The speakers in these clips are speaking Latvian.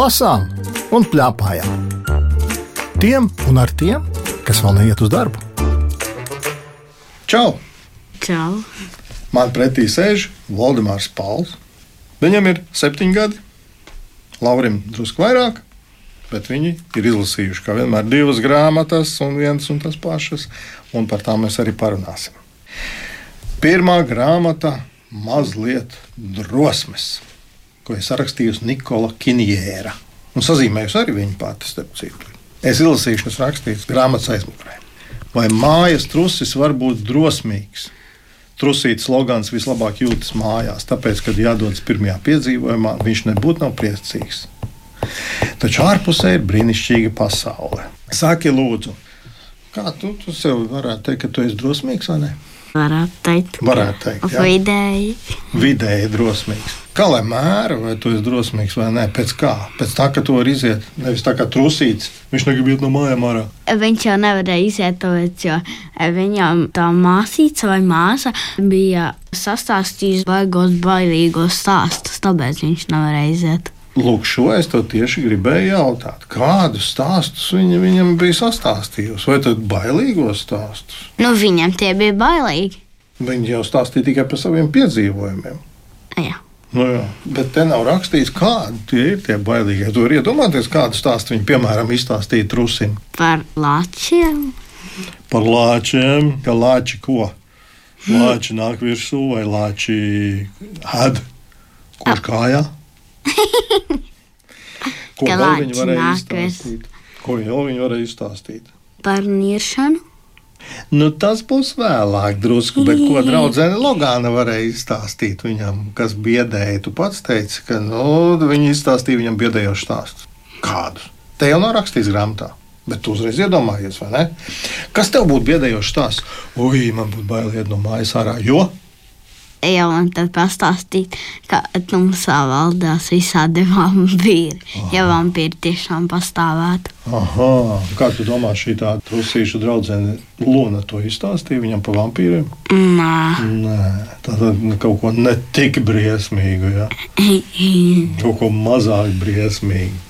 lasām un plēpājām. Tiem un ar tiem, kas vēl neiet uz darbu. Čau! Čau! Man pretī sēž Valdemārs Pauls. Viņam ir septiņi gadi, Laurim drusku vairāk, bet viņi ir izlasījuši kā vienmēr divas grāmatas un vienas un tas pašas, un par tām mēs arī parunāsim. Pirmā grāmata - mazliet drosmes, ko ir sarakstījusi Nikola Kinjēra. Un sazīmējusi arī viņa pati, starp citu. Es izlasīšu, kas rakstīts grāmatas aizmugurē. Vai mājas trusis var būt drosmīgs? Trusīts slogans vislabāk jūtas mājās, tāpēc, kad jādodas pirmajā piedzīvojumā, viņš nebūtu nav priecīgs. Taču ārpusē ir brīnišķīga pasaule. Saki, lūdzu, kā tu, tu sev varētu teikt, ka tu esi drosmīgs vai ne? Varētu teikt, Varētu teikt, vidēji. Vidēji drosmīgs. Kā lai mēra, vai tu esi drosmīgs vai nē? Pēc kā? Pēc tā, ka tu vari iziet, nevis tā kā trusīts. Viņš negrib iet no mājām ārā. Viņš jau nevarēja iziet, tāpēc, jo viņam tā māsīca vai māsa bija sastāstījusi baigos, bailīgos stāstus, tāpēc viņš nevarēja iziet. Lūk, šo es tev tieši gribēju jautāt. Kādus stāstus viņa viņam bija sastāstījusi? Vai tad bailīgos stāstus? Nu, viņam tie bija bailīgi. Viņa jau stāstīja tikai par saviem piedzīvojumiem. Jā. Nu, jā, bet te nav rakstīts, kādi tie ir tie bailīgie. Tu vari iedomāties, kādu stāstu viņi, piemēram, izstāstīja trusim. Par lāčiem. Par lāčiem, ka lāči ko? Lāči nāk virsū vai lāči ēd? Kurš kājā? Ko vēl viņi varēja izstāstīt? Ko vēl viņi varēja izstāstīt? Par niršanu. Nu, tas būs vēlāk, drusku, bet ko draudzene Logāna varēja izstāstīt viņam, kas biedēja. Tu pats teici, ka nu, viņi izstāstīja viņam biedējošu stāstu. Kādus? Te jau nav rakstīts grāmatā. Bet tu uzreiz iedomājies, vai ne? Kas tev būtu biedējošs stāsts? Ui, man būtu bail iet no mājas ārā, jo jau man tad pastāstīt, ka tumsā valdās visādi vampīri. Ja vampīri tiešām pastāvētu. Aha, kā tu domā, šī tā trusīša draudzene Luna to izstāstīja viņam par vampīriem? Nā, Nē, tā tad kaut ko ne tik briesmīgu, ja? kaut ko mazāk briesmīgu.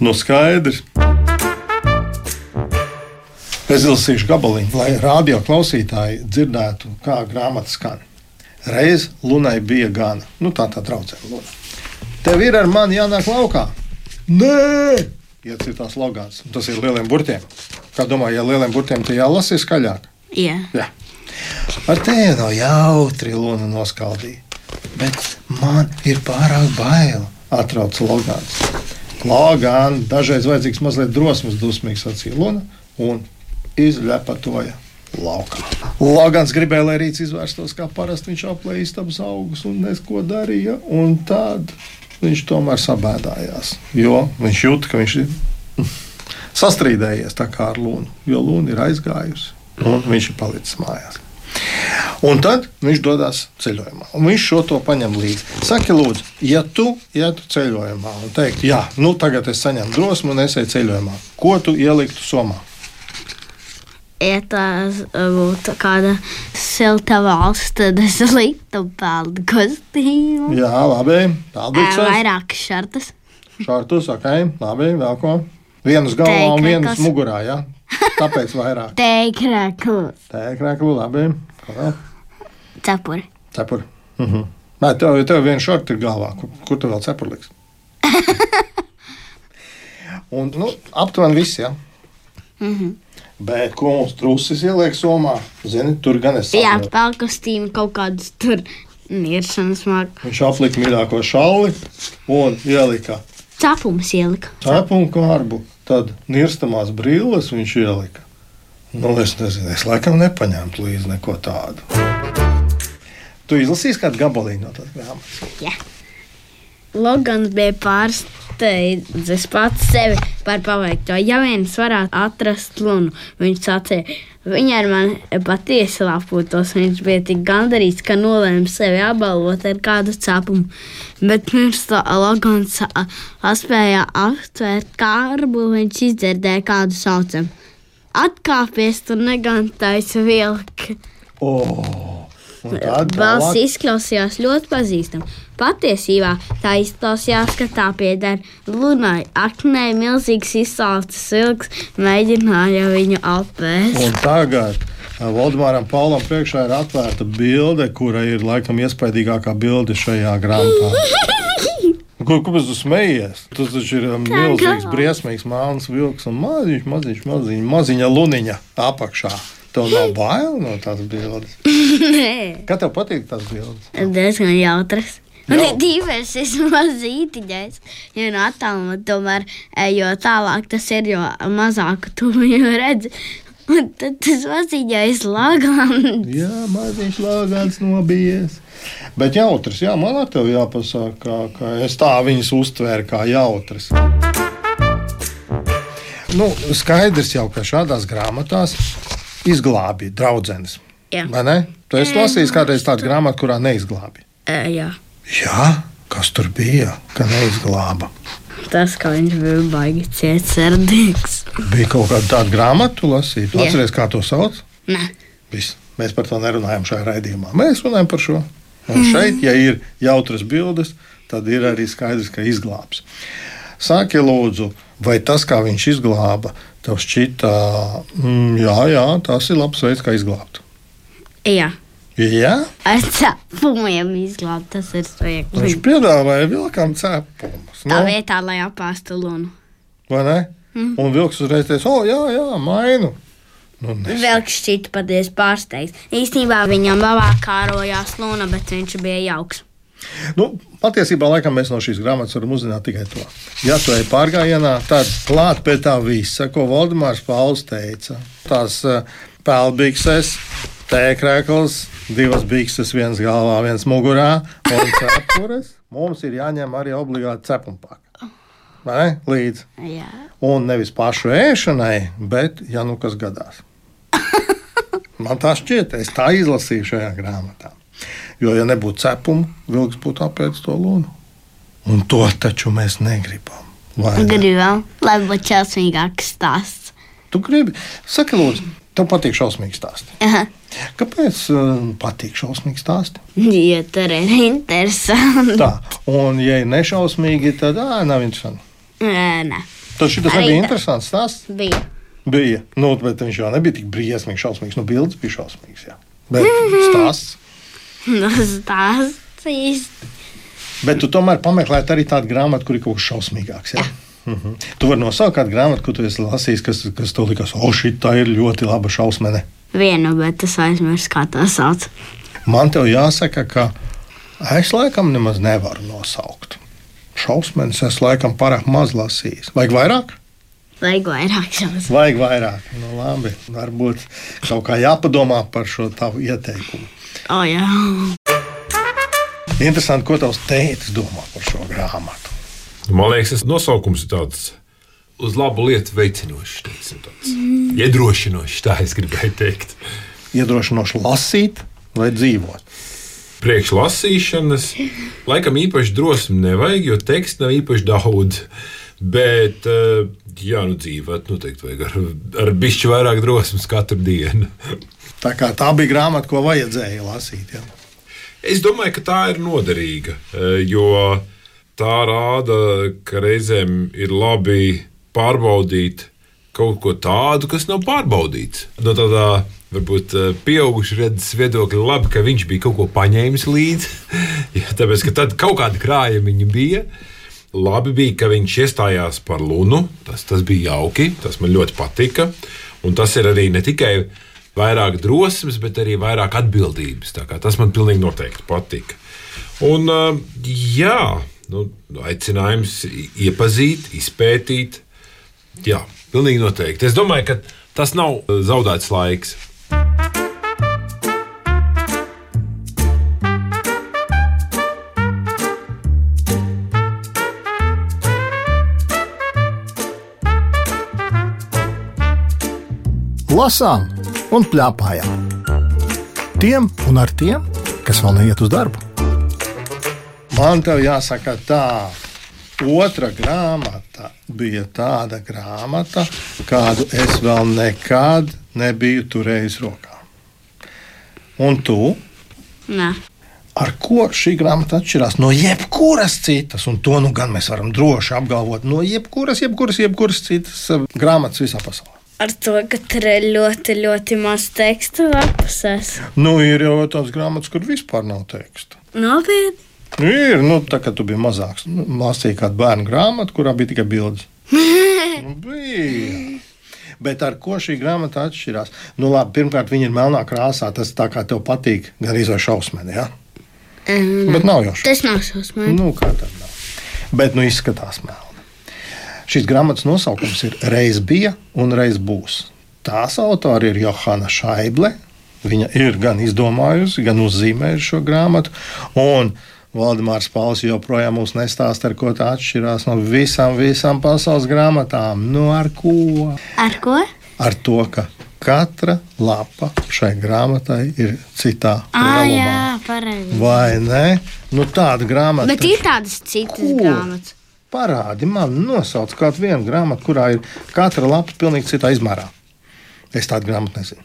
Nu, skaidrs. Es izlasīšu gabaliņu, lai radio klausītāji dzirdētu, kā grāmata skan. Reiz Lunai bija gana. Nu, tā tā traucēja Luna. Tev ir ar mani jānāk laukā. Nē, iecitās logāns. Tas ir lieliem burtiem. Kā domā, ja lieliem burtiem tie jālasa skaļāk? jā. Jā. Ar tevi nav jautri, Luna noskaldīja. Bet man ir pārāk bail, atrauca Logans. Logan, dažreiz vajadzīgs mazliet drosmes, dusmīgs sacīja Luna un izlepatoja laukā. Logans gribēja, lai rīts izvērstos kā parasti. Viņš aplēja istabas augus un neko darīja. Un tad viņš tomēr sabēdājās, jo viņš jūt, ka viņš ir sastrīdējies ar Lunu, jo Luna ir aizgājusi un viņš ir palicis mājās. Un tad viņš dodas ceļojumā. Viņš šo to paņem līdzi. Saki, lūdzu, ja tu ietu ceļojumā un teiktu, jā, nu tagad es saņemu drosmi un es eju ceļojumā, ko tu ieliktu somā? Ja tā būtu kāda silta valsts, tad es liktu pelnu kostīmu. Jā, labi. Paldies. Vairāk šartas. Šārtus, ok, labi, vēl ko. Vienas galvā un vienas mugurā, jā. Tāpēc vairāk. Teikrēklis. Tēkrēklu, labi. Ko? Cepuri. Cepuri. Mhm. Nē, tev, tev viens šorts ir galvā. Kur, kur tu vēl cepuri liks? un, nu, aptuveni viss, jā. Mhm. Bet ko mums trusis ieliek somā? Zini, tur gan es Jā, kostīmu kaut kādus tur niršanas mākslinieks. Viņš aplika mīļāko šalli un ielika Cepums ielika. cepunu kārbu. Tad nirstamās brilles viņš ielika. Nu, es nezinu, es laikam nepaņēmu līdzi neko tādu. Tu izlasīsi kādu gabaliņu no tās grāmatas. Jā. Logans bija pārsteidzis pats sevi par paveikto. Ja viens varētu atrast lunu, viņš sacīja, viņa ar mani patiesi lapūtos. Viņš bija tik gandarīts, ka nolēma sevi apbalvot ar kādu cepumu. Bet pirms tam Logans spēja aptvērt kārbu, viņš izdzirdēja kādu saucamu. Atkāpies, tur negantais vilki. Oh, Balss izklausījās ļoti pazīstama. Patiesībā tā izklausījās, ka tā pieder Lunai. Aknē milzīgs izsalcis vilks mēģināja viņu apēst. Un tagad Valdemāram Paulam priekšā ir atvērta bilde, kura ir laikam iespaidīgākā bilde šajā grāmatā. Ko, kāpēc tu smejies? Tas taču ir um, milzīgs, briesmīgs mākslinieks, vilks un maziņš, maziņš, maziņš, maziņa luniņa apakšā. Tev nav bail no tās bildes. Nē, Kā tev patīk tās bildes? diezgan jautras. Un Jau- ir divas mazītiņas, jo no attāluma tomēr, ejot tālāk, tas ir, jo mazāk tu viņu redzi. Un tad tas maziņais lagans. Jā, maziņš lāgāns nobijies. Bet jautrs, jā, man ar tevi jāpasaka, ka, es tā viņas uztvēru kā jautras. Nu, skaidrs jau, ka šādās grāmatās izglābja draudzenes. Jā. Vai ne? Tu esi lasījis kādreiz tādu grāmatu, kurā neizglābja. E, jā, Jā, kas tur bija, ka neizglāba? tas, ka viņš bija baigi cietsirdīgs. Bija kaut kāda tāda grāmata. Tu Jā. atceries, kā to sauc? Nē, Viss. Mēs par to nerunājam šajā raidījumā. Mēs runājam par šo. Un šeit, ja ir jautras bildes, tad ir arī skaidrs, ka izglābs. Sāki, lūdzu, vai tas, kā viņš izglāba, tev šķita, mm, jā, jā, tas ir labs veids, kā izglābt. jā. Jā, Ar cepumiem izglābt, tas ir viņš svarīgi. piedāvāja vilkam cepumus. Tā Nu, vietā, lai apāstu lunu. vai ne? Un vilks uzreiz teica, o, jā, jā, mainu. Nu, Vēl šķita patiesi pārsteigts. Īstenībā viņam labāk kārojās luna, bet viņš bija jauks. Nu, patiesībā laikam, mēs no šīs grāmatas varam uzzināt tikai to. Ja tu ej pārgājienā, tad klāt pie tā visa, ko Valdemārs Pauls teica. Tās uh, pelnbikses, tēkrēkls, divas bikses, viens galvā, viens mugurā un cepures. Mums ir jāņem arī obligāti cepumpaka. Vai ne? Līdzi. Jā. Un nevis pašu ēšanai, bet, ja nu kas gadās. Man tā šķiet, es tā izlasīju šajā grāmatā. Jo, ja nebūtu cepuma, vilks būtu apēdis to lunu. Un to taču mēs negribam. Ne? Gribam, lai būtu šausmīgāks stāsts. Tu gribi, saki, lūdzu, tev patīk šausmīgi stāsti. Aha. Kāpēc uh, patīk šausmīgi stāsti? Ja tur ir interesanti. Tā, un, ja ir nešausmīgi, tad ā, nav interesanti. Nē, nē. Tas šis Arī nebija tā. interesants stāsts. Bija. Bija. Nu, bet viņš jau nebija tik briesmīgs, šausmīgs. Nu, bildes bija šausmīgs. Jā. Bet stāsts. Tas stāsts īsti. Bet tu tomēr pameklēji arī tādu grāmatu, kur ir kaut kas šausmīgāks. Ja? Mhm. Tu vari nosaukt kādu grāmatu, ko tu esi lasījis, kas, kas tev likās, o, šī tā ir ļoti laba šausmene. Vienu, bet es aizmirsu, kā tā sauc. Man te jāsaka, ka es laikam nemaz nevaru nosaukt. Šausmas es laikam pārāk maz lasījis. Vajag vairāk? Vajag vairāk šausmu. Vajag vairāk. Nu, labi, varbūt kaut kā jāpadomā par šo tavu ieteikumu. O, jā. Interesanti, ko tavs tēvs domā par šo grāmatu. Man liekas, tas nosaukums ir tāds uz labu lietu veicinošs, tāds iedrošinošs, tā es gribēju teikt. Iedrošinoši lasīt vai dzīvot. Priekš lasīšanas laikam īpaši drosmi nevajag, jo teksta nav īpaši daudz. Bet, eh, jā, nu dzīvot noteikti vajag ar, ar bišķi vairāk drosmes katru dienu. Tā, tā bija grāmata, ko vajadzēja lasīt. Ja? Es domāju, ka tā ir noderīga, eh, jo tā rāda, ka reizēm ir labi pārbaudīt kaut ko tādu, kas nav pārbaudīts. No tādā varbūt eh, pieauguša redzes viedokļa, labi, ka viņš bija kaut ko paņēmis līdzi. ja, tāpēc, ka tad kaut kāda krājuma bija. Labi bija, ka viņš iestājās par Lunu. Tas, tas bija jauki, tas man ļoti patika. Un tas ir arī ne tikai vairāk drosmes, bet arī vairāk atbildības. Tas man pilnīgi noteikti patika. Un, uh, jā, nu, aicinājums iepazīt, izpētīt. Jā, pilnīgi noteikti. Es domāju, ka tas nav uh, zaudēts laiks. Lasām un plēpājām. Tiem un ar tiem, kas vēl neiet uz darbu. Man te jāsaka, tā otra grāmata bija tāda grāmata, kādu es vēl nekad nebiju turējis rokā. Un tu? Nē, ar ko šī grāmata atšķirās no jebkuras citas, un to nu gan mēs varam droši apgalvot, no jebkuras, jebkuras, jebkuras citas eh, grāmatas visā pasaulē. Ar to, ka tur ir ļoti, ļoti maz teksta lapusēs. Nu, ir jau tādas grāmatas, kur vispār nav teksta. Nopietni. Nu, ir, nu, tā kā tu biji mazāks, nu, lasīji kādu bērnu grāmatu, kurā bija tikai bildes. nu, bija. Bet ar ko šī grāmata atšķirās? Nu, labi, pirmkārt, viņa ir melnā krāsā. Tas tā kā tev patīk, gan arī šausmīgi. Ja? Um, Bet nav jau šausmas. tas nav šausmīgi. Nu, kā tad nav? Bet nu izskatās melni. Šīs grāmatas nosaukums ir Reiz bija un reiz būs. Tās autori ir Johana Šaible. Viņa ir gan izdomājusi, gan uzzīmējusi šo grāmatu. Un Valdemārs Pauls joprojām mums nestāsta, ar ko tā atšķirās no visām, visām pasaules grāmatām. Nu, ar ko? Ar ko? Ar to, ka katra lapa šai grāmatai ir citā galumā. jā, pareizi. Vai ne? Nu, tāda grāmata. Bet ir tādas citas Kur? grāmatas. Parādi man, nosauc kādu vienu grāmatu, kurā ir katra lapa pilnīgi citā izmērā. Es tādu grāmatu nezinu.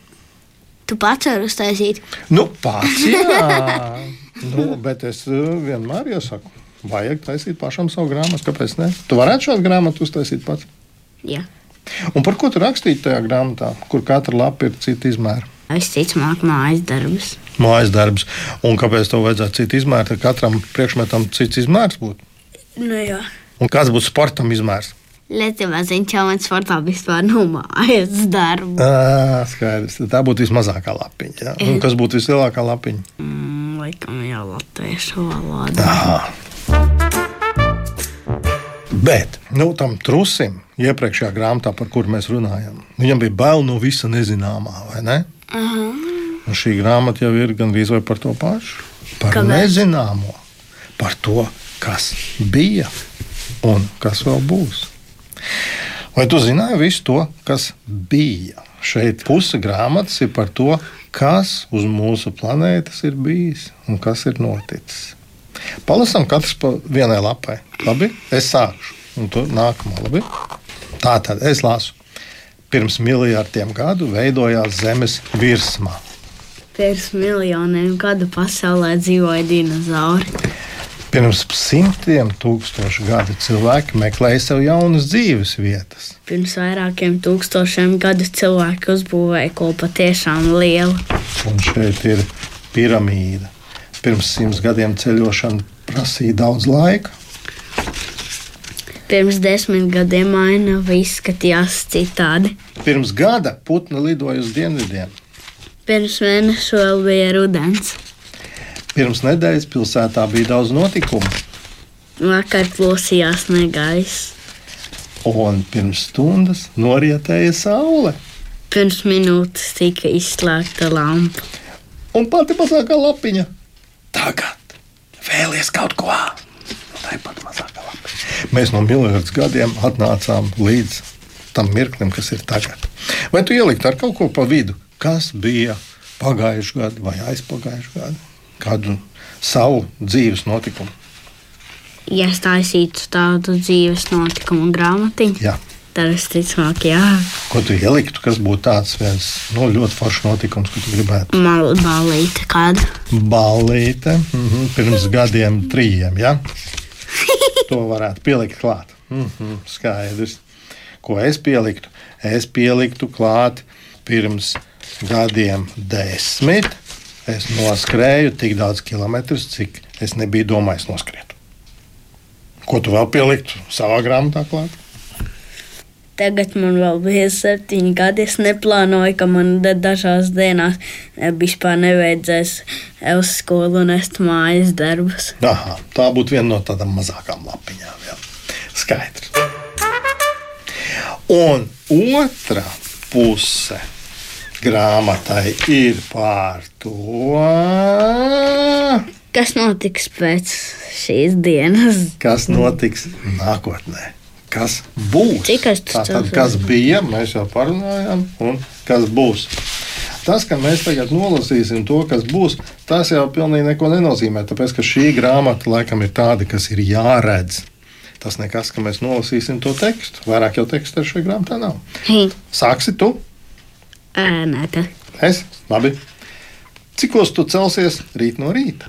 Tu pats vari uztaisīt. Nu, pats. nu, bet es uh, vienmēr iesaku, vajag taisīt pašam savu grāmatu. Kāpēc ne? Tu varētu šādu grāmatu uztaisīt pats. Jā. Un par ko tu rakstīji tajā grāmatā, kur katra lapa ir cita izmēra? Visticamāk, mājas darbus. Mājas darbs. Un kāpēc tev vajadzētu citu izmēru? Tad katram priekšmetam cits izmērs būtu. Nu, jā. Un kāds būtu sportam izmērs? Lietuvā zina, ka man sportā vispār nav mājas darbu. À, skaidrs. Tā būtu vismazākā lapiņa. Ja? Un kas būtu vislielākā lapiņa? Mm, laikam jau latviešu valoda. Aha. Bet nu, tam trusim, iepriekšējā grāmatā, par kuru mēs runājam, viņam bija bail no visa nezināmā, vai ne? Aha. Un šī grāmata jau ir gandrīz par to pašu. Par Kāpēc? nezināmo, par to, kas bija un kas vēl būs. Vai tu zināji visu to, kas bija? Šeit puse grāmatas ir par to, kas uz mūsu planētas ir bijis un kas ir noticis. Palasām katrs pa vienai lapai. Labi, es sākšu, un tu nākamā. Labi? Tā tad es lasu. Pirms miljardiem gadu veidojās Zemes virsma. Pirms miljoniem gadu pasaulē dzīvoja dinozauri. Pirms simtiem tūkstošu gadu cilvēki meklēja sev jaunas dzīves vietas. Pirms vairākiem tūkstošiem gadu cilvēki uzbūvēja ko patiešām lielu. Un šeit ir piramīda. Pirms simts gadiem ceļošana prasīja daudz laika. Pirms desmit gadiem ainava izskatījās citādi. Pirms gada putni lidoja uz dienvidiem. Pirms mēneša vēl bija rudens. Pirms nedēļas pilsētā bija daudz notikumu, Vakar plosījās negaiss. un pirms stundas norietēja saule. Pirms minūtes tika izslēgta lampa. Un pati mazākā lapiņa. Tagad vēlies kaut ko. Tā ir pati mazākā lapiņa. Mēs no miljardus gadiem atnācām līdz tam mirklim, kas ir tagad. Vai tu ieliktu ar kaut ko pa vidu, kas bija pagājušajā gadā vai aizpagājušajā gadā? Kādu savu dzīves notikumu? Ja es taisītu tādu dzīves notikumu grāmatiņu, Jā. tad es ticamāk, jā, Ko tu ieliktu, kas būtu tāds viens no ļoti foršs notikums, ko tu gribētu? mal, balīta kāda. Ballīte mhm, pirms gadiem, trījiem. Ja? To varētu pielikt klāt. Mhm, skaidrs. Ko es pieliktu? Es pieliktu klāt pirms gadiem desmit. Es noskrēju tik daudz kilometrus, cik es nebiju domājis noskriet. Ko tu vēl pieliktu savā grāmatā klāt? Tagad man vēl bija septiņi gadi. Es neplānoju, ka man da- dažās dienās eh, vispār nevajadzēs uz skolu nest mājas darbus. Aha, tā būtu viena no tādām mazākām lapiņām. Jā. Skaidrs. Un otra puse grāmatai ir par to, Kas notiks pēc šīs dienas? kas notiks nākotnē. Kas būs? Cik tu Tātad, kas bija, mēs jau parunājām, un kas būs. Tas, ka mēs tagad nolasīsim to, kas būs, tas jau pilnīgi neko nenozīmē. Tāpēc, ka šī grāmata laikam ir tāda, kas ir jāredz. Tas nekas, ka mēs nolasīsim to tekstu. Vairāk jau teksta ar šai grāmatā nav. Sāksi tu, ē, nē, tā. es, labi. Cikos tu celsies rīt no rīta?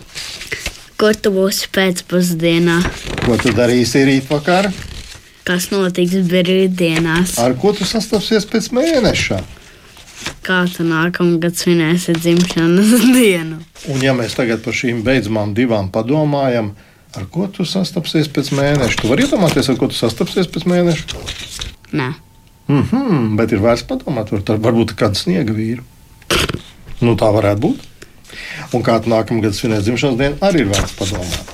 Kur tu būsi pēcpusdienā? Ko tu darīsi rīt vakarā? Kas notiks brīvdienās? Ar ko tu sastapsies pēc mēneša? Kā tu nākamgad svinēsi dzimšanas dienu? Un ja mēs tagad par šīm beidzamām divām padomājam, ar ko tu sastapsies pēc mēneša? Tu vari iedomāties, ar ko tu sastapsies pēc mēneša? Nē, Mm -hmm, bet ir vērts padomāt, varbūt kādu sniega vīru. Nu, tā varētu būt. Un kā tu nākamgad svinēs dzimšanas dienu, arī ir vērts padomāt.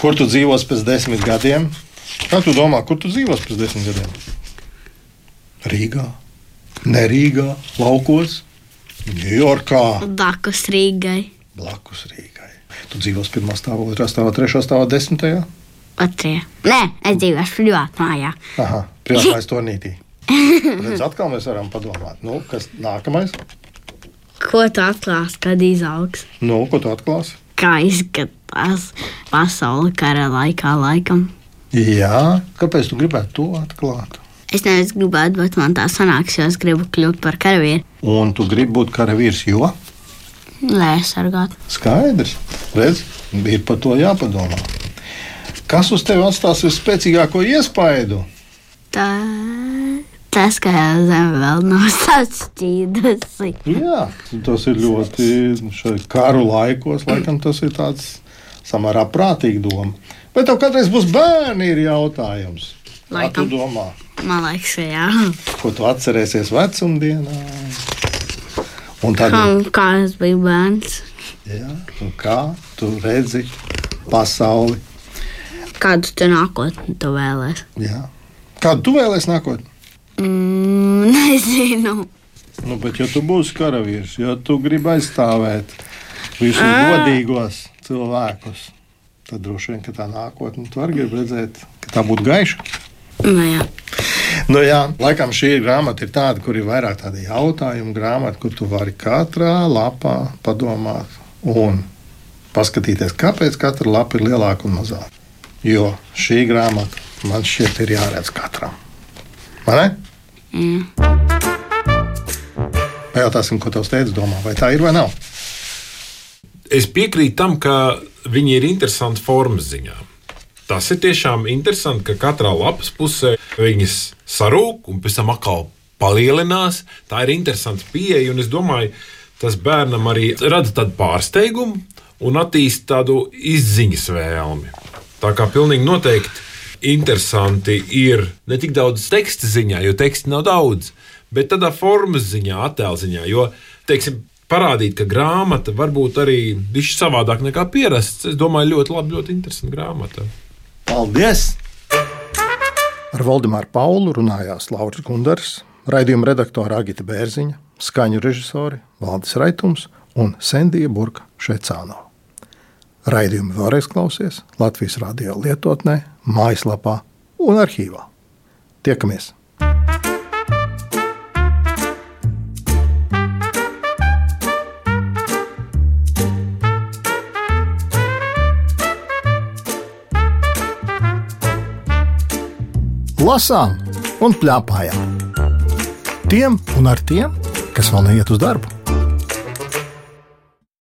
Kur tu dzīvos pēc desmit gadiem? Kā tu domā, kur tu dzīvos pēc desmit gadiem? Rīgā, ne Rīgā, laukos, Ņujorkā, Dakas Rīgai. blakus Rīgai. Tu dzīvos pirmā stāvā, otrā stāvā, trešā stāvā, desmitajā. Otrajā. Nē, es dzīvošu privātmājā. Aha, privātais turnītī. Redz, atkal mēs varam padomāt, nu, kas nākamais? Ko tu atklāsi, kad izaugs? Nu, ko tu atklāsi? Kā izskatās pasaule kara laikā, laikam? Jā, kāpēc tu gribētu to atklāt? Es nevis gribētu, bet man tā sanāks, jo es gribu kļūt par karavīru, Un tu gribi būt karavīrs, jo lai aizsargātu. skaidrs, redz, ir par to jāpadomā. Kas uz tevi atstās visspēcīgāko iespaidu? Tā, tas, ka zeme vēl nav sašķīdusi. Jā, tas ir ļoti šai karu laikos, laikam tas ir tāds samērā prātīgi doma. Vai tev kādreiz būs bērni, ir jautājums? Kā Laikam. tu domā? Man liekas, ka jā. Ko tu atcerēsies vecumdienā? Un tad, Kā, kā es biju bērns? jā, un kā tu redzi pasauli? Kādu tu nākotni tu vēlēsi? Jā. Kādu tu vēlēsies nākotnē? Mm, nezinu. Nu, bet, ja tu būsi karavīrs, ja tu gribi aizstāvēt visus godīgos cilvēkus, tad droši vien tā nākotne tu arī gribi redzēt, ka tā būtu gaiša. Nu, jā. Nu, jā, laikam šī grāmata ir tāda, kur ir vairāk tādu jautājumu grāmata, kur tu vari katrā lapā padomāt un paskatīties, kāpēc katra lapa ir lielāka un mazāka. Jo šī grāmata man šķiet ir jāredz katram. Vai ne? Pajautāsim, ko tavs teicis domā, vai tā ir vai nav. Es piekrītu tam, ka viņi ir interesanti formas ziņā. Tas ir tiešām interesanti, ka katrā lapas pusē viņas sarūk un pēc tam atkal palielinās. Tā ir interesanta pieeja, un es domāju, tas bērnam arī rada tādu pārsteigumu un attīsta tādu izziņas vēlmi. Tā kā pilnīgi noteikti interesanti ir ne tik daudz teksta ziņā, jo teksta nav daudz, bet tādā formas ziņā, attēlu ziņā. Jo, teiksim, parādīt, ka grāmata var būt arī bišķi savādāk nekā pierasts. Es domāju, ļoti labi, ļoti interesanti grāmata. Paldies! Ar Valdemāru Paulu runājās Lauris Gundars, raidījuma redaktore Agita Bērziņa, skaņu režisori Valdis Raitums un Sendija Burka Šecāno. Raidījumu vēlreiz klausies Latvijas radio lietotnē, mājaslapā un arhīvā. Tiekamies! Lasām un plēpājām. Tiem un ar tiem, kas vēl neiet uz darbu.